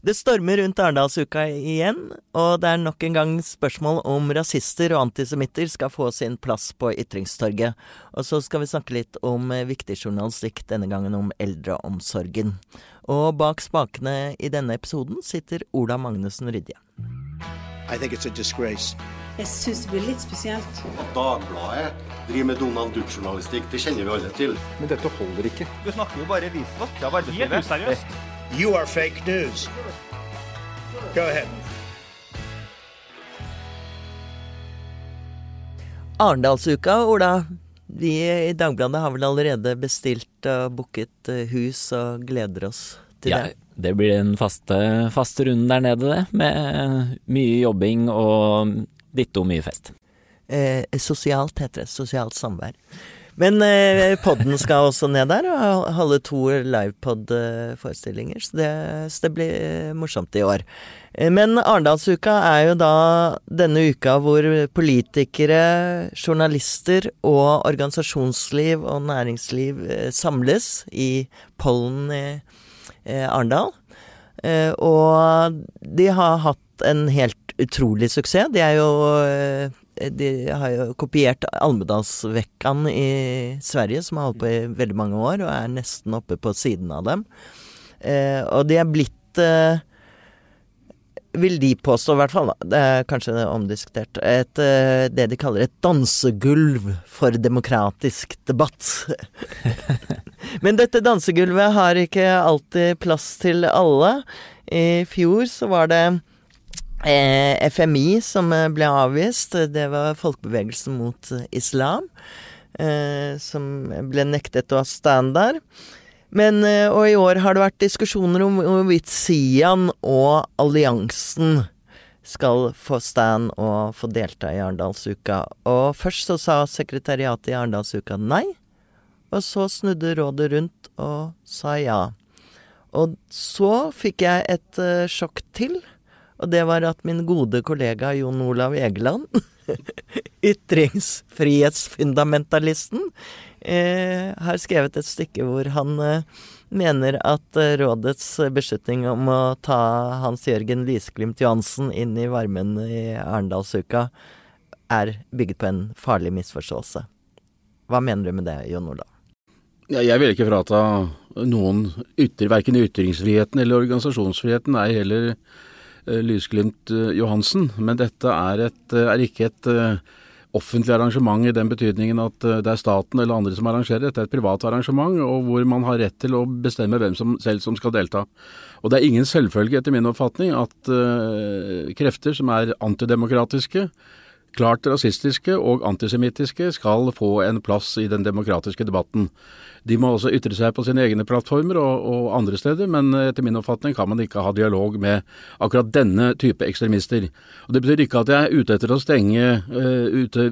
Det stormer rundt Arendalsuka igjen, og det er nok en gang spørsmål om rasister og antisemitter skal få sin plass på ytringstorget. Og så skal vi snakke litt om eh, viktig journalistikk, denne gangen om eldreomsorgen. Og bak spakene i denne episoden sitter Ola Magnussen Rydje. I think it's a disgrace. Jeg syns det blir litt spesielt. At Dagbladet driver med Donald Duck-journalistikk, det kjenner vi alle til. Men dette holder ikke. Du snakker jo bare visvask av arbeidslivet. Helt useriøst. You are fake news. Go ahead. Arendalsuka, Ola. Vi i Dagbladet har vel allerede bestilt og booket eh, hus og gleder oss til Ja, det. det blir den faste, faste runden der nede, det. Med mye jobbing og ditto mye fest. Eh, sosialt heter det. Sosialt samvær. Men eh, podden skal også ned der og holde to livepod-forestillinger, så, så det blir eh, morsomt i år. Eh, Men Arendalsuka er jo da denne uka hvor politikere, journalister og organisasjonsliv og næringsliv eh, samles i pollen i Arendal. Og de har hatt en helt utrolig suksess. De er jo De har jo kopiert Almedalsvekkan i Sverige, som har holdt på i veldig mange år, og er nesten oppe på siden av dem. Eh, og de er blitt eh, vil de påstå, i hvert fall, da. det er kanskje omdiskutert, et, eh, det de kaller et dansegulv for demokratisk debatt. Men dette dansegulvet har ikke alltid plass til alle. I fjor så var det FMI som eh, ble avvist. Det var Folkebevegelsen mot eh, islam. Eh, som ble nektet å ha stand der. Men, eh, og i år har det vært diskusjoner om hvorvidt Sian og alliansen skal få stand og få delta i Arendalsuka. Og først så sa sekretariatet i Arendalsuka nei, og så snudde rådet rundt og sa ja. Og så fikk jeg et eh, sjokk til, og det var at min gode kollega Jon Olav Egeland, ytringsfrihetsfundamentalisten, eh, har skrevet et stykke hvor han eh, mener at eh, rådets beslutning om å ta Hans Jørgen Lysglimt Johansen inn i varmen i Arendalsuka er bygget på en farlig misforståelse. Hva mener du med det, Jon Olav? Jeg vil ikke frata noen ytter, verken ytringsfriheten eller organisasjonsfriheten, er heller Lysglimt eh, Johansen. Men dette er, et, eh, er ikke et eh, offentlig arrangement i den betydningen at eh, det er staten eller andre som arrangerer. Dette er et privat arrangement, og hvor man har rett til å bestemme hvem som selv som skal delta. Og det er ingen selvfølge, etter min oppfatning, at eh, krefter som er antidemokratiske, klart rasistiske og antisemittiske skal få en plass i den demokratiske debatten. De må også ytre seg på sine egne plattformer og, og andre steder, men etter min oppfatning kan man ikke ha dialog med akkurat denne type ekstremister. Og Det betyr ikke at jeg er ute etter å stenge uh, ute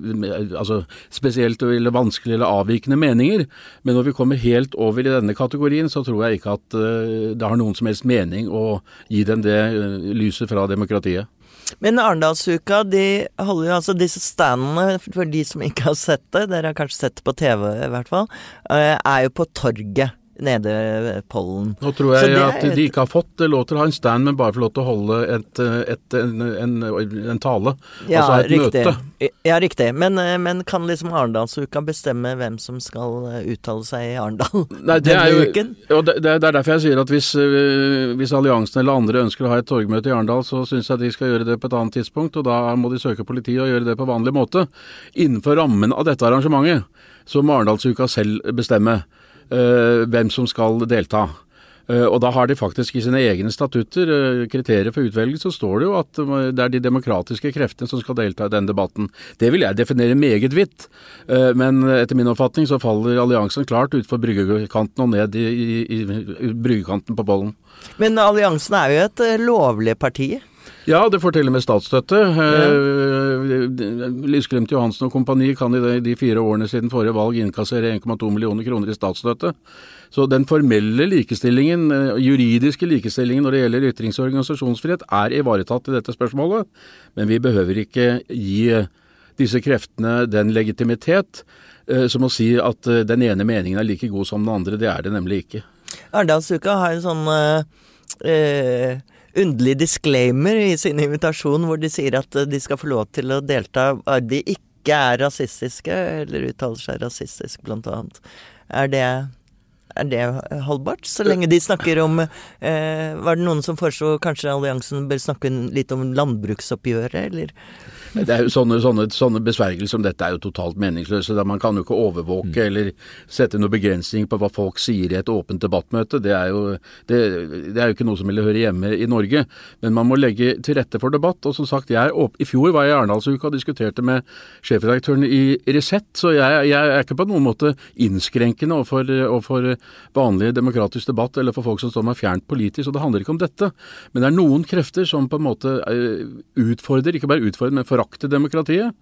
altså spesielt eller vanskelig eller avvikende meninger, men når vi kommer helt over i denne kategorien, så tror jeg ikke at uh, det har noen som helst mening å gi dem det uh, lyset fra demokratiet. Men Arendalsuka, de holder jo altså disse standene, for de som ikke har sett det, dere har kanskje sett det på TV i hvert fall, eh, er jo på torget nede Pollen. Nå tror jeg det at er- de ikke har fått lov til å ha en stand, men bare få lov til å holde et, et, en, en, en tale. Ja, altså et riktig. møte. Ja, riktig. Men, eh, men kan liksom Arendalsuka bestemme hvem som skal eh, uttale seg i Arendal er denne jo, uken? Ja, det, det er derfor jeg sier at hvis, øh, hvis alliansen eller andre ønsker å ha et torgmøte i Arendal, så syns jeg de skal gjøre det på et annet tidspunkt, og da må de søke politiet og gjøre det på vanlig måte. Innenfor rammen av dette arrangementet så må Arendalsuka selv bestemme hvem som skal delta. Eh, Og da har de faktisk i sine egne statutter, eh, kriterier for utvelgelse, så står det jo at eh, det er de demokratiske kreftene som skal delta i den debatten. Det vil jeg definere meget vidt, Eh, men etter min oppfatning så faller alliansen klart utfor bryggekanten og ned i, i, i bryggekanten på bollen. Men alliansen er jo et eh, lovlig parti. Ja, det får til og med statsstøtte. Ja. Lysglimt Johansen og kompani kan i de, fire årene siden forrige valg innkassere 1,2 millioner kroner i statsstøtte. Så den formelle likestillingen, eh, juridiske likestillingen når det gjelder ytrings- og organisasjonsfrihet, er ivaretatt i dette spørsmålet. Men vi behøver ikke gi eh, disse kreftene den legitimitet eh, som å si at eh, den ene meningen er like god som den andre. Det er det nemlig ikke. Arendalsuka har en sånn øh, eh, underlig disclaimer i sin invitasjon hvor de sier at eh, de skal få lov til å delta bare de ikke er rasistiske, eller uttaler seg rasistisk, blant annet. Er det er det holdbart? Så lenge de snakker om eh, Var det noen som foreslo kanskje alliansen bør snakke litt om landbruksoppgjøret, eller? Det er jo sånne, sånne, sånne besvergelser som dette er jo totalt meningsløse. Man kan jo ikke overvåke mm. eller sette noen begrensning på hva folk sier i et åpent debattmøte. Det er, jo, det, det er jo ikke noe som ville høre hjemme i Norge. Men man må legge til rette for debatt. Og som sagt, jeg, I fjor var jeg i Arendalsuka og diskuterte med sjefredaktøren i Resett, så jeg, jeg, er ikke på noen måte innskrenkende overfor, overfor vanlig demokratisk debatt eller for folk som står meg fjernt politisk. og Det handler ikke om dette. Men det er noen krefter som på en måte eh, utfordrer, ikke bare utfordrer, men forakter demokratiet.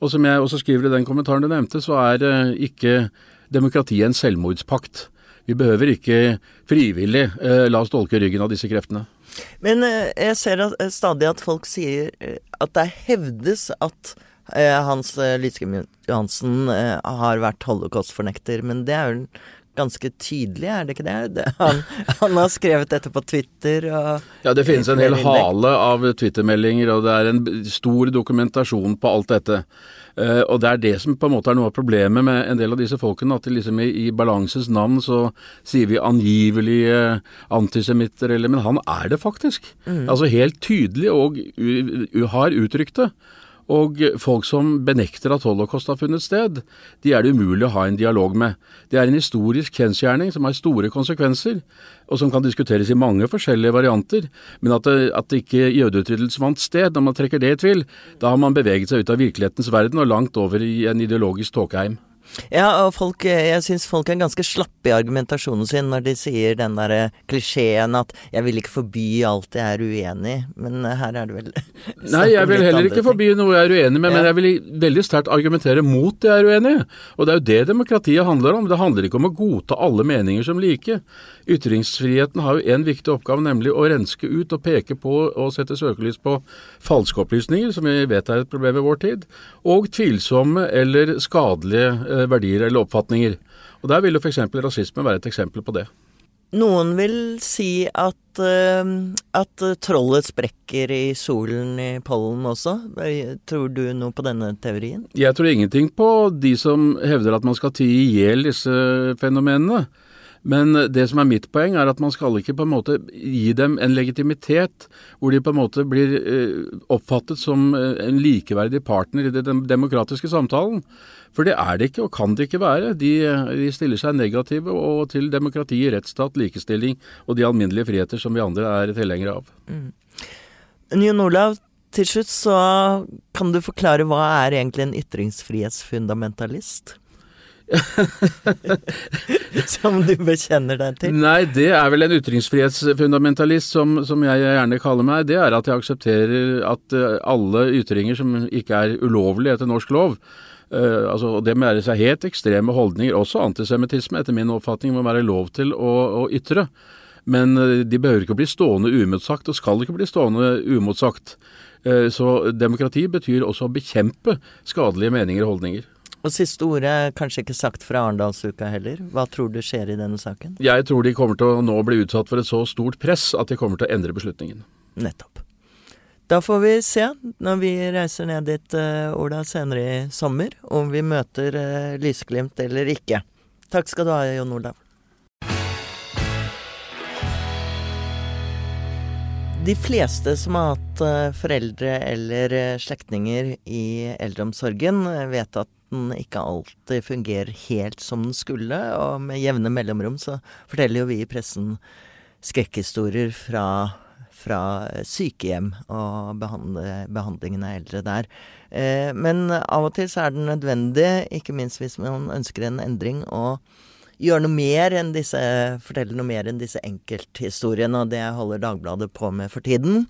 Og som jeg også skriver i den kommentaren du nevnte, så er eh, ikke demokratiet en selvmordspakt. Vi behøver ikke frivillig eh, la oss dolke ryggen av disse kreftene. Men eh, jeg ser at, eh, stadig at folk sier at det hevdes at eh, Hans Lydskim Johansen har vært holocaust-fornekter, men det er jo ganske tydelig, er det ikke det? han, han, har skrevet dette på Twitter og Ja, det finnes en hel hale av Twitter-meldinger, og det er en stor dokumentasjon på alt dette. Uh, og det er det som på en måte er noe av problemet med en del av disse folkene. At liksom i, i balansens navn så sier vi angivelige antisemitter, eller Men han er det faktisk. Mm. Altså helt tydelig og har uttrykt det. Og folk som benekter at holocaust har funnet sted, de er det umulig å ha en dialog med. Det er en historisk kjensgjerning som har store konsekvenser, og som kan diskuteres i mange forskjellige varianter. Men at, det, at ikke jødeutryddelse fant sted, når man trekker det i tvil, da har man beveget seg ut av virkelighetens verden og langt over i en ideologisk tåkeheim. Ja, og folk, eh, jeg syns folk er ganske slappe i argumentasjonen sin når de sier den derre klisjeen at 'jeg vil ikke forby alt jeg er uenig i', men eh, her er det vel Nei, jeg vil heller ikke forby noe jeg er uenig med, ja. men jeg vil veldig sterkt argumentere mot det jeg er uenig i. Og det er jo det demokratiet handler om. Det handler ikke om å godta alle meninger som like. Ytringsfriheten har jo en viktig oppgave, nemlig å renske ut og peke på og sette søkelys på falske opplysninger, som vi vet er et problem i vår tid, og tvilsomme eller skadelige eh, verdier eller oppfatninger. Og Der vil jo f.eks. rasisme være et eksempel på det. Noen vil si at, uh, at trollet sprekker i solen i pollen også. Tror du noe på denne teorien? Jeg tror ingenting på de som hevder at man skal tie i hjel disse fenomenene. Men det som er mitt poeng, er at man skal ikke på en måte gi dem en legitimitet hvor de på en måte blir eh, oppfattet som eh, en likeverdig partner i den demokratiske samtalen. For det er det ikke, og kan det ikke være. De, de stiller seg negative og til demokrati, rettsstat, likestilling og de alminnelige friheter som vi andre er tilhengere av. Mm. Jon Olav, til slutt så kan du forklare hva er egentlig en ytringsfrihetsfundamentalist? som du bekjenner deg til? Nei, det er vel en ytringsfrihetsfundamentalist som, som, jeg gjerne kaller meg. Det er at jeg aksepterer at uh, alle ytringer som ikke er ulovlige etter norsk lov, uh, altså det må være seg helt ekstreme holdninger, også antisemittisme, etter min oppfatning må være lov til å, å ytre. Men uh, de behøver ikke bli stående uimotsagt, og skal ikke bli stående uimotsagt. Så demokrati betyr også å bekjempe skadelige meninger og holdninger. Og siste ordet er kanskje ikke sagt fra Arendalsuka heller. Hva tror du skjer i denne saken? Jeg tror de kommer til å nå bli utsatt for et så stort press at de kommer til å endre beslutningen. Nettopp. Da får vi se, når vi reiser ned dit, uh, Ola, senere i sommer, om vi møter uh, lysglimt eller ikke. Takk skal du ha, Jon Olav. De fleste som har hatt uh, foreldre eller slektninger i eldreomsorgen, vet at den ikke alltid fungerer helt som den skulle, og med jevne mellomrom så forteller jo vi i pressen skrekkhistorier fra, fra sykehjem og behandle, behandlingen av eldre der. Eh, men av og til så er det nødvendig, ikke minst hvis man ønsker en endring, å gjøre noe mer enn disse, fortelle noe mer enn disse enkelthistoriene, og det holder Dagbladet på med for tiden.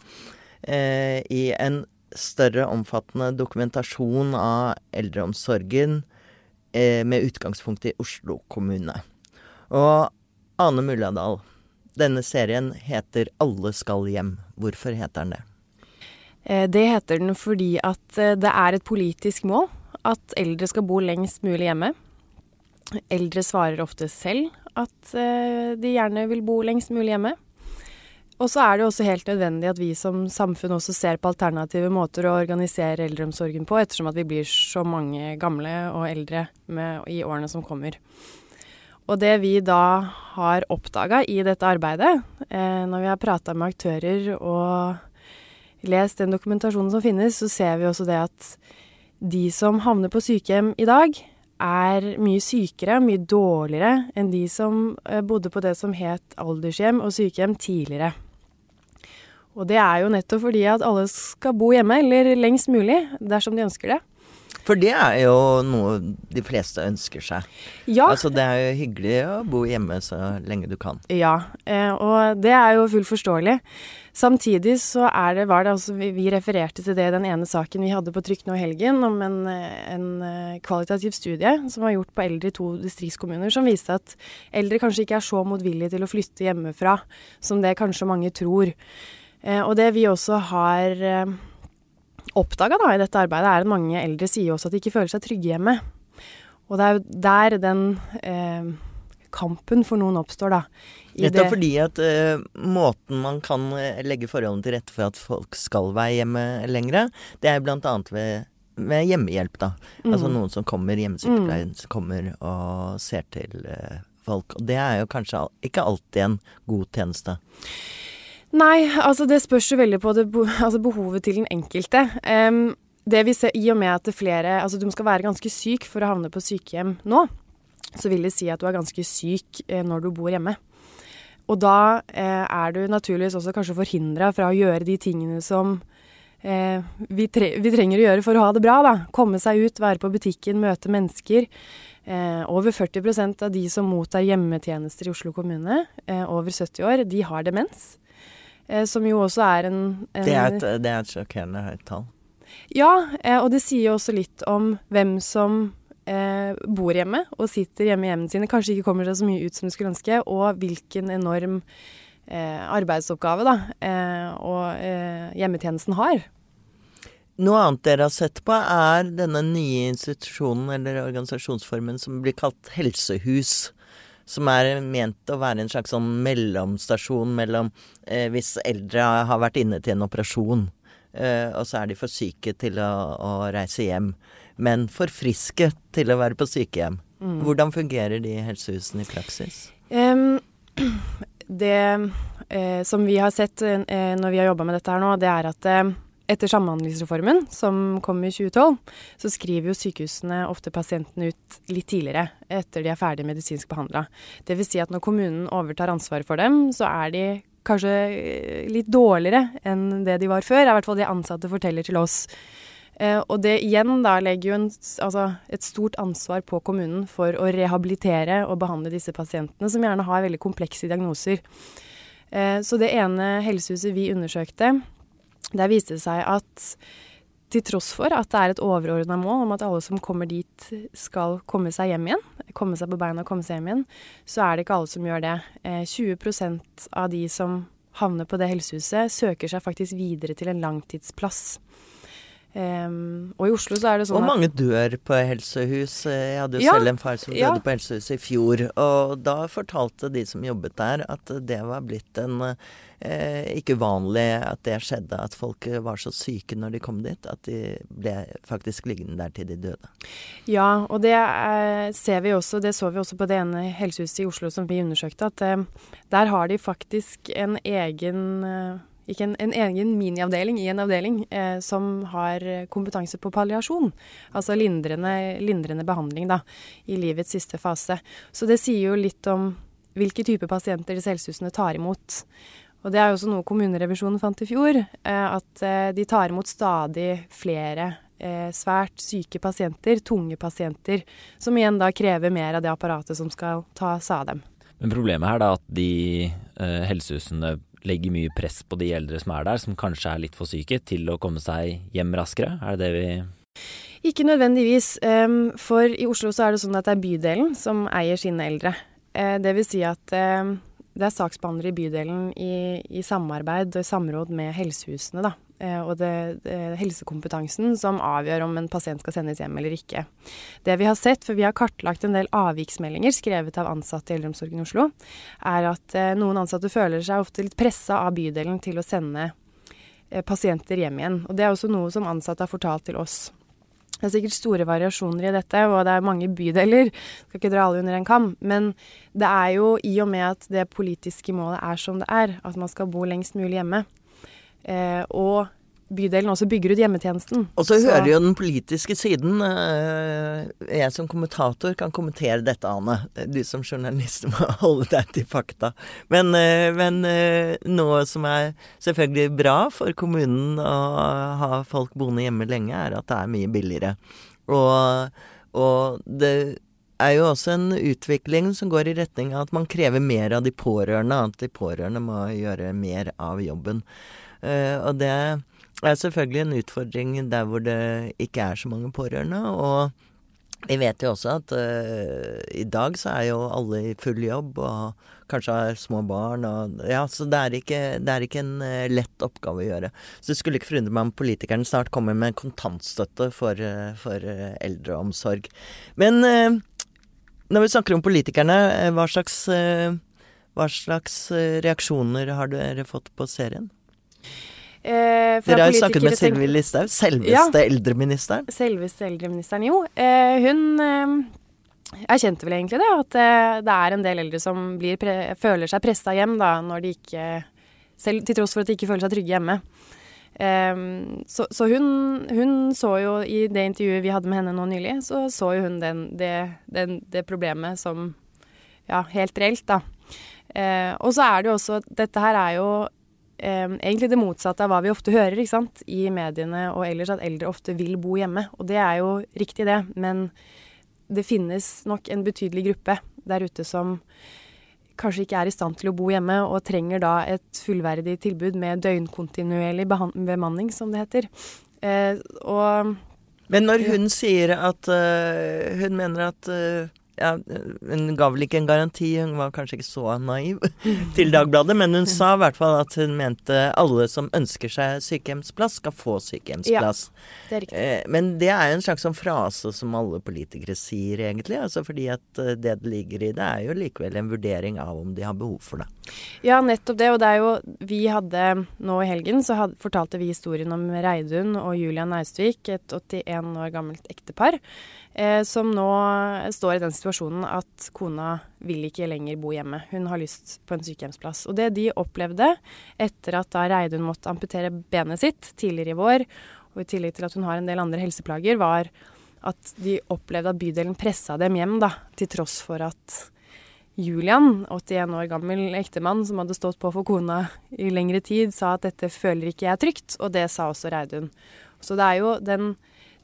Eh, I en større, omfattende dokumentasjon av eldreomsorgen eh, med utgangspunkt i Oslo kommune. Og Ane Mulladal, denne serien heter Alle skal hjem. Hvorfor heter den det? Eh, det heter den fordi at eh, det er et politisk mål at eldre skal bo lengst mulig hjemme. Eldre svarer ofte selv at eh, de gjerne vil bo lengst mulig hjemme. Og så er det også helt nødvendig at vi som samfunn også ser på alternative måter å organisere eldreomsorgen på, ettersom at vi blir så mange gamle og eldre med, i årene som kommer. Og det vi da har oppdaga i dette arbeidet, eh, når vi har prata med aktører og lest den dokumentasjonen som finnes, så ser vi også det at de som havner på sykehjem i dag, er mye sykere, mye dårligere enn de som eh, bodde på det som het aldershjem og sykehjem tidligere. Og det er jo nettopp fordi at alle skal bo hjemme, eller lengst mulig, dersom de ønsker det. For det er jo noe de fleste ønsker seg. Ja. Altså det er jo hyggelig å bo hjemme så lenge du kan. Ja, eh, og det er jo fullt forståelig. Samtidig så er det, var det altså vi, refererte til det i den ene saken vi hadde på trykk nå i helgen, om en, en eh, kvalitativ studie som var gjort på eldre i to distriktskommuner, som viste at eldre kanskje ikke er så motvillige til å flytte hjemmefra som det kanskje mange tror. Eh, og det vi også har eh, oppdaga i dette arbeidet, er at mange eldre sier også at de ikke føler seg trygge hjemme. Og det er jo der den eh, kampen for noen oppstår, da. Nettopp fordi at uh, måten man kan legge forholdene til rette for at folk skal være hjemme lengre, det er bl.a. ved med hjemmehjelp, da. Mm. Altså noen som kommer, hjemmesykepleien mm. som kommer og ser til uh, folk. Og det er jo kanskje ikke alltid en god tjeneste. Nei, altså det spørs jo veldig på det, altså behovet til den enkelte. Um, det vi ser, I og med at flere Altså du skal være ganske syk for å havne på sykehjem nå, så vil det si at du er ganske syk eh, når du bor hjemme. Og da eh, er du naturligvis også kanskje forhindra fra å gjøre de tingene som eh, vi, tre vi, trenger å gjøre for å ha det bra. da. Komme seg ut, være på butikken, møte mennesker. Eh, over 40% av de som mottar hjemmetjenester i Oslo kommune, eh, over 70 år, de har demens. Eh, som jo også er en, en Det er et, det er et sjokkerende høyt tall. Ja, eh, og det sier jo også litt om hvem som eh, bor hjemme og sitter hjemme i hjemmene sine, kanskje ikke kommer seg så mye ut som de skulle ønske, og hvilken enorm eh, arbeidsoppgave da, eh, og eh, hjemmetjenesten har. Noe annet dere har sett på, er denne nye institusjonen eller organisasjonsformen som blir kalt helsehus som er ment å være en slags sånn mellomstasjon mellom eh, hvis eldre har vært inne til en operasjon, eh, og så er de for syke til å, å, reise hjem, men for friske til å være på sykehjem. Mm. Hvordan fungerer de helsehusene i praksis? Um, det eh, som vi har sett eh, når vi har jobba med dette her nå, det er at eh, etter Samhandlingsreformen, som kom i 2012, så skriver jo sykehusene ofte pasientene ut litt tidligere, etter de er ferdig medisinsk behandla. Dvs. Si at når kommunen overtar ansvaret for dem, så er de kanskje eh, litt dårligere enn det de var før. Det er i hvert fall det ansatte forteller til oss. Eh, og det igjen da legger jo en, altså et stort ansvar på kommunen for å rehabilitere og behandle disse pasientene, som gjerne har veldig komplekse diagnoser. Eh, så det ene helsehuset vi undersøkte, der viste det seg at til tross for at det er et overordna mål om at alle som kommer dit skal komme seg hjem igjen, komme seg på beina og komme seg hjem igjen, så er det ikke alle som gjør det. 20 eh, av de som havner på det helsehuset, søker seg faktisk videre til en langtidsplass. Um, og i Oslo så er det sånn Og mange dør på helsehus. Jeg hadde jo ja, selv en far som døde ja. på helsehuset i fjor. Og da fortalte de som jobbet der at det var blitt en eh, ikke uvanlig at det skjedde. At folk var så syke når de kom dit at de ble faktisk liggende der til de døde. Ja, og det eh, ser vi også, det så vi også på det ene helsehuset i Oslo som vi undersøkte, at eh, der har de faktisk en egen eh, ikke en, en egen miniavdeling i en avdeling eh, som har kompetanse på palliasjon. Altså lindrende, lindrende, behandling da, i livets siste fase. Så det sier jo litt om hvilke typer pasienter disse helsehusene tar imot. Og det er jo også noe kommunerevisjonen fant i fjor, eh, at eh, de tar imot stadig flere eh, svært syke pasienter, tunge pasienter, som igjen da krever mer av det apparatet som skal ta seg av dem. Men problemet her er at de eh, helsehusene legger mye press på de eldre som er der, som kanskje er litt for syke, til å komme seg hjem raskere? Er det det vi Ikke nødvendigvis. For i Oslo så er det sånn at det er bydelen som eier sine eldre. Eh, det vil si at det er saksbehandlere i bydelen i, i samarbeid og i samråd med helsehusene, da. Eh, og det, det, helsekompetansen som avgjør om en pasient skal sendes hjem eller ikke. Det vi har sett, for vi har kartlagt en del avviksmeldinger skrevet av ansatte i eldreomsorgen i Oslo, er at eh, noen ansatte føler seg ofte litt pressa av bydelen til å sende eh, pasienter hjem igjen. Og det er også noe som ansatte har fortalt til oss. Det er sikkert store variasjoner i dette, og det er mange bydeler. Skal ikke dra alle under en kam. Men det er jo i og med at det politiske målet er som det er, at man skal bo lengst mulig hjemme, og bydelen også bygger ut hjemmetjenesten. Og så, hører jo den politiske siden. eh, Jeg som kommentator kan kommentere dette, Ane. Du som journalist må holde deg til fakta. Men, eh, men eh, noe som er selvfølgelig bra for kommunen å ha folk boende hjemme lenge, er at det er mye billigere. Og, og det er jo også en utvikling som går i retning av at man krever mer av de pårørende. At de pårørende må gjøre mer av jobben. Eh, og det er selvfølgelig en utfordring der hvor det ikke er så mange pårørende. Og vi vet jo også at uh, i dag så er jo alle i full jobb og kanskje har små barn. Og, ja, så det er ikke, det er ikke en uh, lett oppgave å gjøre. Så det skulle ikke forundre meg om politikerne snart kommer med kontantstøtte for, uh, for eldreomsorg. Men når vi snakker om politikerne, hva slags, hva slags reaksjoner har dere fått på serien? Eh, Dere har jo snakket med Sylvi Listhaug, selveste ja, eldreministeren. Selveste eldreministeren, jo. Eh, hun eh, erkjente vel egentlig det, at eh, det er en del eldre som føler seg pressa hjem da, når de ikke selv, Til tross for at de ikke føler seg trygge hjemme. Um, så, så hun, hun, så jo i det intervjuet vi hadde med henne nå nylig, så så jo hun den, det, den, det, problemet som ja, helt reelt, da. Eh, og så er det jo også Dette her er jo eh, egentlig det motsatte av hva vi ofte hører ikke sant? i mediene og ellers, at eldre ofte vil bo hjemme. Og det er jo riktig, det. Men det finnes nok en betydelig gruppe der ute som kanskje ikke er i stand til å bo hjemme, og trenger da et fullverdig tilbud med døgnkontinuerlig bemanning, som det heter. Eh, og Men når hun sier at uh, hun mener at uh ja, Hun ga vel ikke en garanti, hun var kanskje ikke så naiv til Dagbladet, men hun sa i hvert fall at hun mente alle som ønsker seg sykehjemsplass, skal få sykehjemsplass. Ja, det er riktig. Eh, men det er jo en slags sånn frase som alle politikere sier, egentlig. Altså fordi at eh, det det ligger i det, er jo likevel en vurdering av om de har behov for det. Ja, nettopp det. Og det er jo Vi hadde nå i helgen så had, fortalte vi historien om Reidun og Julian Naustvik, et 81 år gammelt ektepar eh, som nå står i den situasjonen at kona vil ikke lenger bo hjemme. Hun har lyst på en sykehjemsplass. Og det de opplevde etter at da Reidun måtte amputere benet sitt tidligere i vår, og i tillegg til at hun har en del andre helseplager, var at de opplevde at bydelen pressa dem hjem, da, til tross for at Julian, 81 år gammel ektemann som hadde stått på for kona i lengre tid, sa at dette føler ikke jeg trygt, og det sa også Reidun. Så det er jo den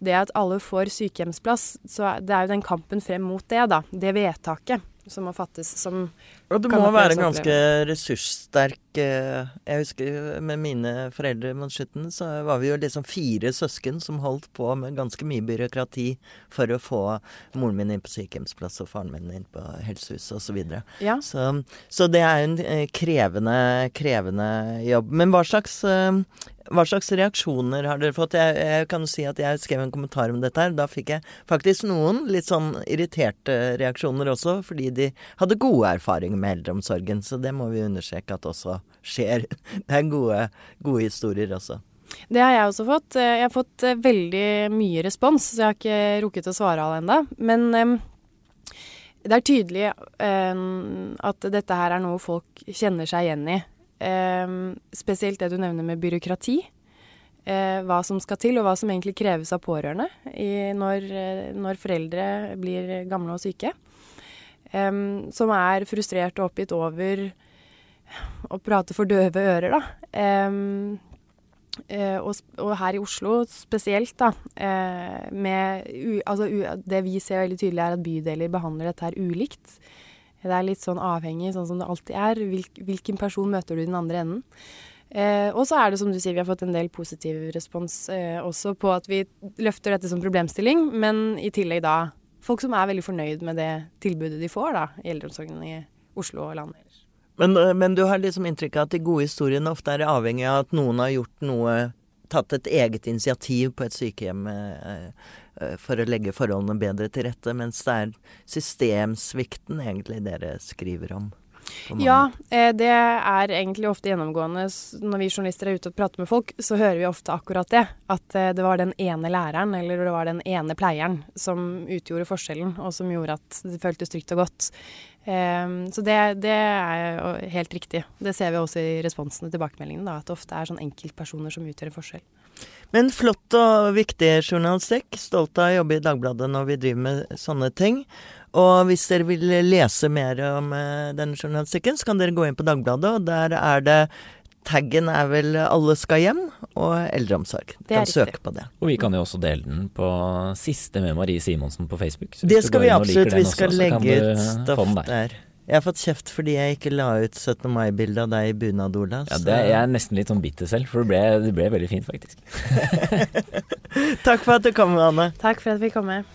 det at alle får sykehjemsplass, så det er jo den kampen frem mot det, da. Det vedtaket som må fattes, som Og du må være ganske ressurssterk. Eh, jeg husker med mine foreldre mot slutten, så var vi jo liksom fire søsken som holdt på med ganske mye byråkrati for å få moren min inn på sykehjemsplass og faren min inn på helsehuset osv. Så, ja. så Så det er en eh, krevende, krevende jobb. Men hva slags eh, hva slags reaksjoner har dere fått? Jeg, jeg kan si at jeg skrev en kommentar om dette her. Da fikk jeg faktisk noen litt sånn irriterte reaksjoner også, fordi de hadde gode erfaringer med eldreomsorgen. Så det må vi understreke at også skjer. Det er gode, gode historier også. Det har jeg også fått. Jeg har fått eh, veldig mye respons, så jeg har ikke rukket å svare alle ennå. Men um, det er tydelig um, at dette her er noe folk kjenner seg igjen i. Um, spesielt det du nevner med byråkrati. Uh, hva som skal til, og hva som egentlig kreves av pårørende når, når, foreldre blir gamle og syke. Um, som er frustrert og oppgitt over å prate for døve ører, da. Uh, og, og, her i Oslo spesielt, da. Med altså, det vi ser veldig tydelig, er at bydeler behandler dette her ulikt. Det er litt sånn avhengig, sånn som det alltid er. Hvil, hvilken person møter du i den andre enden? Eh, og så er det som du sier, vi har fått en del positiv respons eh, også på at vi løfter dette som problemstilling, men i tillegg da folk som er veldig fornøyd med det tilbudet de får da, i eldreomsorgen i Oslo og landet ellers. Men, eh, men, du har liksom inntrykk av at de gode historiene ofte er avhengig av at noen har gjort noe tatt et eget initiativ på et sykehjem eh, eh, for å legge forholdene bedre til rette, mens det er systemsvikten egentlig dere skriver om. Ja, eh, det er egentlig ofte gjennomgående. Når vi journalister er ute og prater med folk, så hører vi ofte akkurat det. At eh, det var den ene læreren eller det var den ene pleieren som utgjorde forskjellen, og som gjorde at det føltes trygt og godt. Så det, det er helt riktig. Det ser vi også i responsene og tilbakemeldingene, at det ofte er sånn enkeltpersoner som utgjør en forskjell. Men flott og viktig journalistikk. Stolt av å jobbe i Dagbladet når vi driver med sånne ting. Og hvis dere vil lese mer om eh, denne journalistikken, så kan dere gå inn på Dagbladet, og der er det Taggen er vel 'Alle skal hjem' og 'eldreomsorg'. Du kan riktig. søke på det. Og vi kan jo også dele den på siste med Marie Simonsen på Facebook. Så Det skal vi absolutt. den Vi også, skal legge ut stoff der. der. Jeg har fått kjeft fordi jeg ikke la ut 17. mai-bilde av deg i bunad, Ola. Ja, det, jeg er nesten litt sånn bitter selv, for det ble, det ble veldig fint, faktisk. Takk for at du kom, Anne. Takk for at vi kom med.